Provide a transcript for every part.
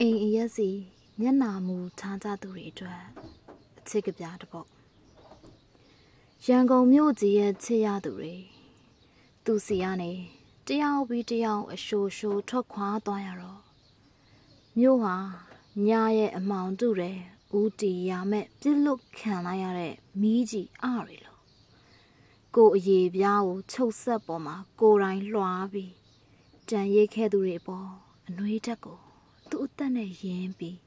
အိမ်အရက်စီမျက်နာမူထားကြသူတွေအတွက်အချစ်ကပြားတစ်ပုတ်ရန်ကုန်မြို့ကြီးရဲ့ချစ်ရသူတွေသူစီကနေတယောက်ပြီးတယောက်အရှိုရှိုထွက်ခွာသွားရတော့မြို့ဟာညရဲ့အမှောင်တူတယ်ဦးတီရမဲ့ပြစ်လွတ်ခံလိုက်ရတဲ့မီးကြီးအရီလို့ကိုအရေးပြားကိုချုပ်ဆက်ပေါ်မှာကိုယ်တိုင်လွှားပြီးကြံရိတ်ခဲ့သူတွေပေါ်အနှွေးတက်ကို သူ့အသက်နဲ့ရင်းပြီး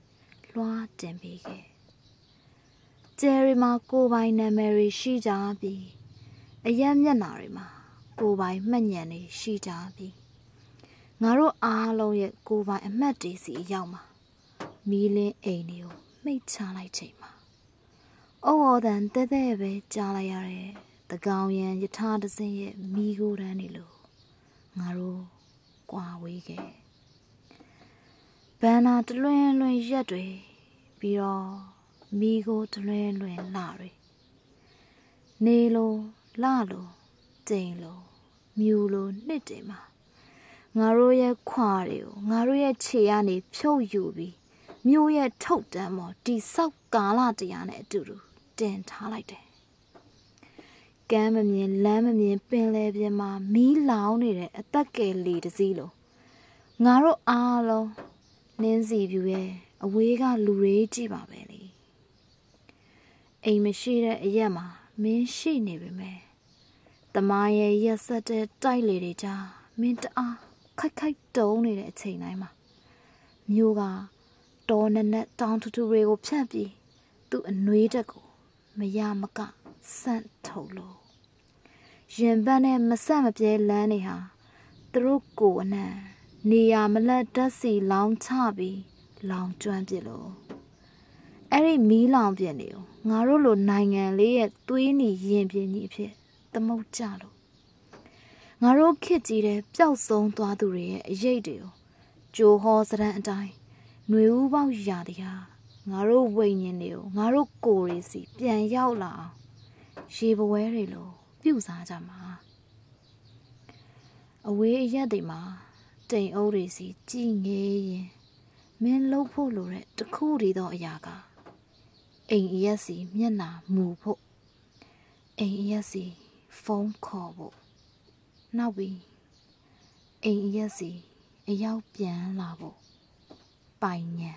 လွှားတင်ပေးခဲ့ကျယ်ရီမှာကိုပိုင်နာမည်တွေရှိကြပြီးအရက်မျက်နာတွေမှာကိုပိုင်မှတ်ညံတွေရှိကြပြီးငါတို့အားလုံးရဲ့ကိုပိုင်အမှတ်တွေစီရောက်မှာမီးလင်းအိမ်တွေကိုမိတ်ချလိုက်ချိန်မှာအော်အော်တန်တဲတဲပဲကြားလိုက်ရတဲ့တကောင်ရန်ယထာတစင်းရဲ့မိကိုတန်းနေလို့ငါတို့ကွာဝေးခဲ့ ဘန်နာတလွင်လွင်ရက်တွေပြီးတော့မိကိုတလွင်လွင်လာတွေနေလိုလာလိုကြိမ်လိုမြူလိုနှစ်တင်မှာငါတို့ရဲ့ခွာတွေကိုငါတို့ရဲ့ခြေကနေဖြုတ်ယူပြီးမြို့ရဲ့ထုတ်တန်းပေါ်တိဆောက်ကာလတရားနဲ့အတူတူတင်ထားလိုက်တယ်ကမ်းမမြင်လမ်းမမြင်ပင်လယ်ပြင်မှာမီးလောင်နေတဲ့အသက်ကယ်လီတစည်းလိုငါတို့အားလုံး နင်းစီပြူရဲ့အဝေးကလူတွေကြည့်ပါပဲလေအိမ်မရှိတဲ့အရက်မှာမင်းရှိနေပေမဲ့တမရဲ့ရက်ဆက်တဲ့တိုက်လေတွေကြားမင်းတအားခိုက်ခိုက်တုံးနေတဲ့အချိန်တိုင်းမှာမျိုးကတော်နက်နက်တောင်ထူထူတွေကိုဖြတ်ပြီးသူ့အနှွေးတက်ကိုမရမကဆန့်ထုတ်လို့ရင်ပန်းနဲ့မဆက်မပြဲလမ်းတွေဟာသူတို့ကိုအနှံ နေရမလက်တက်စီလောင်းချပြီးလောင်ကျွမ်းပြစ်လို့အဲ့ဒီမီးလောင်ပြစ်နေကိုငါတို့လိုနိုင်ငံလေးရဲ့သွေးနီရင်ပြင်းကြီးအဖြစ်သမုတ်ကြလို့ငါတို့ခစ်ကြီးတဲ့ပျောက်ဆုံးသွားသူတွေရဲ့အရေးတွေကိုကြိုဟောစရန်အတိုင်းຫນွေဦးပေါက်ရာတရားငါတို့ဝိညာဉ်တွေကိုငါတို့ကိုယ်တွေစီပြန်ရောက်လာအောင်ရေပွဲတွေလိုပြုစားကြမှာအဝေးအရက်တွေမှာ တိမ်အုပ်တွေစီကြည်ငေးရင်မင်းလှုပ်ဖို့လိုတဲ့တခုတည်းသောအရာကအိမ်အရက်စီမျက်နာမူဖို့အိမ်အရက်စီဖုန်းခေါ်ဖို့နောက်ပြီးအိမ်အရက်စီအရောက်ပြန်လာဖို့ပိုင်ညာ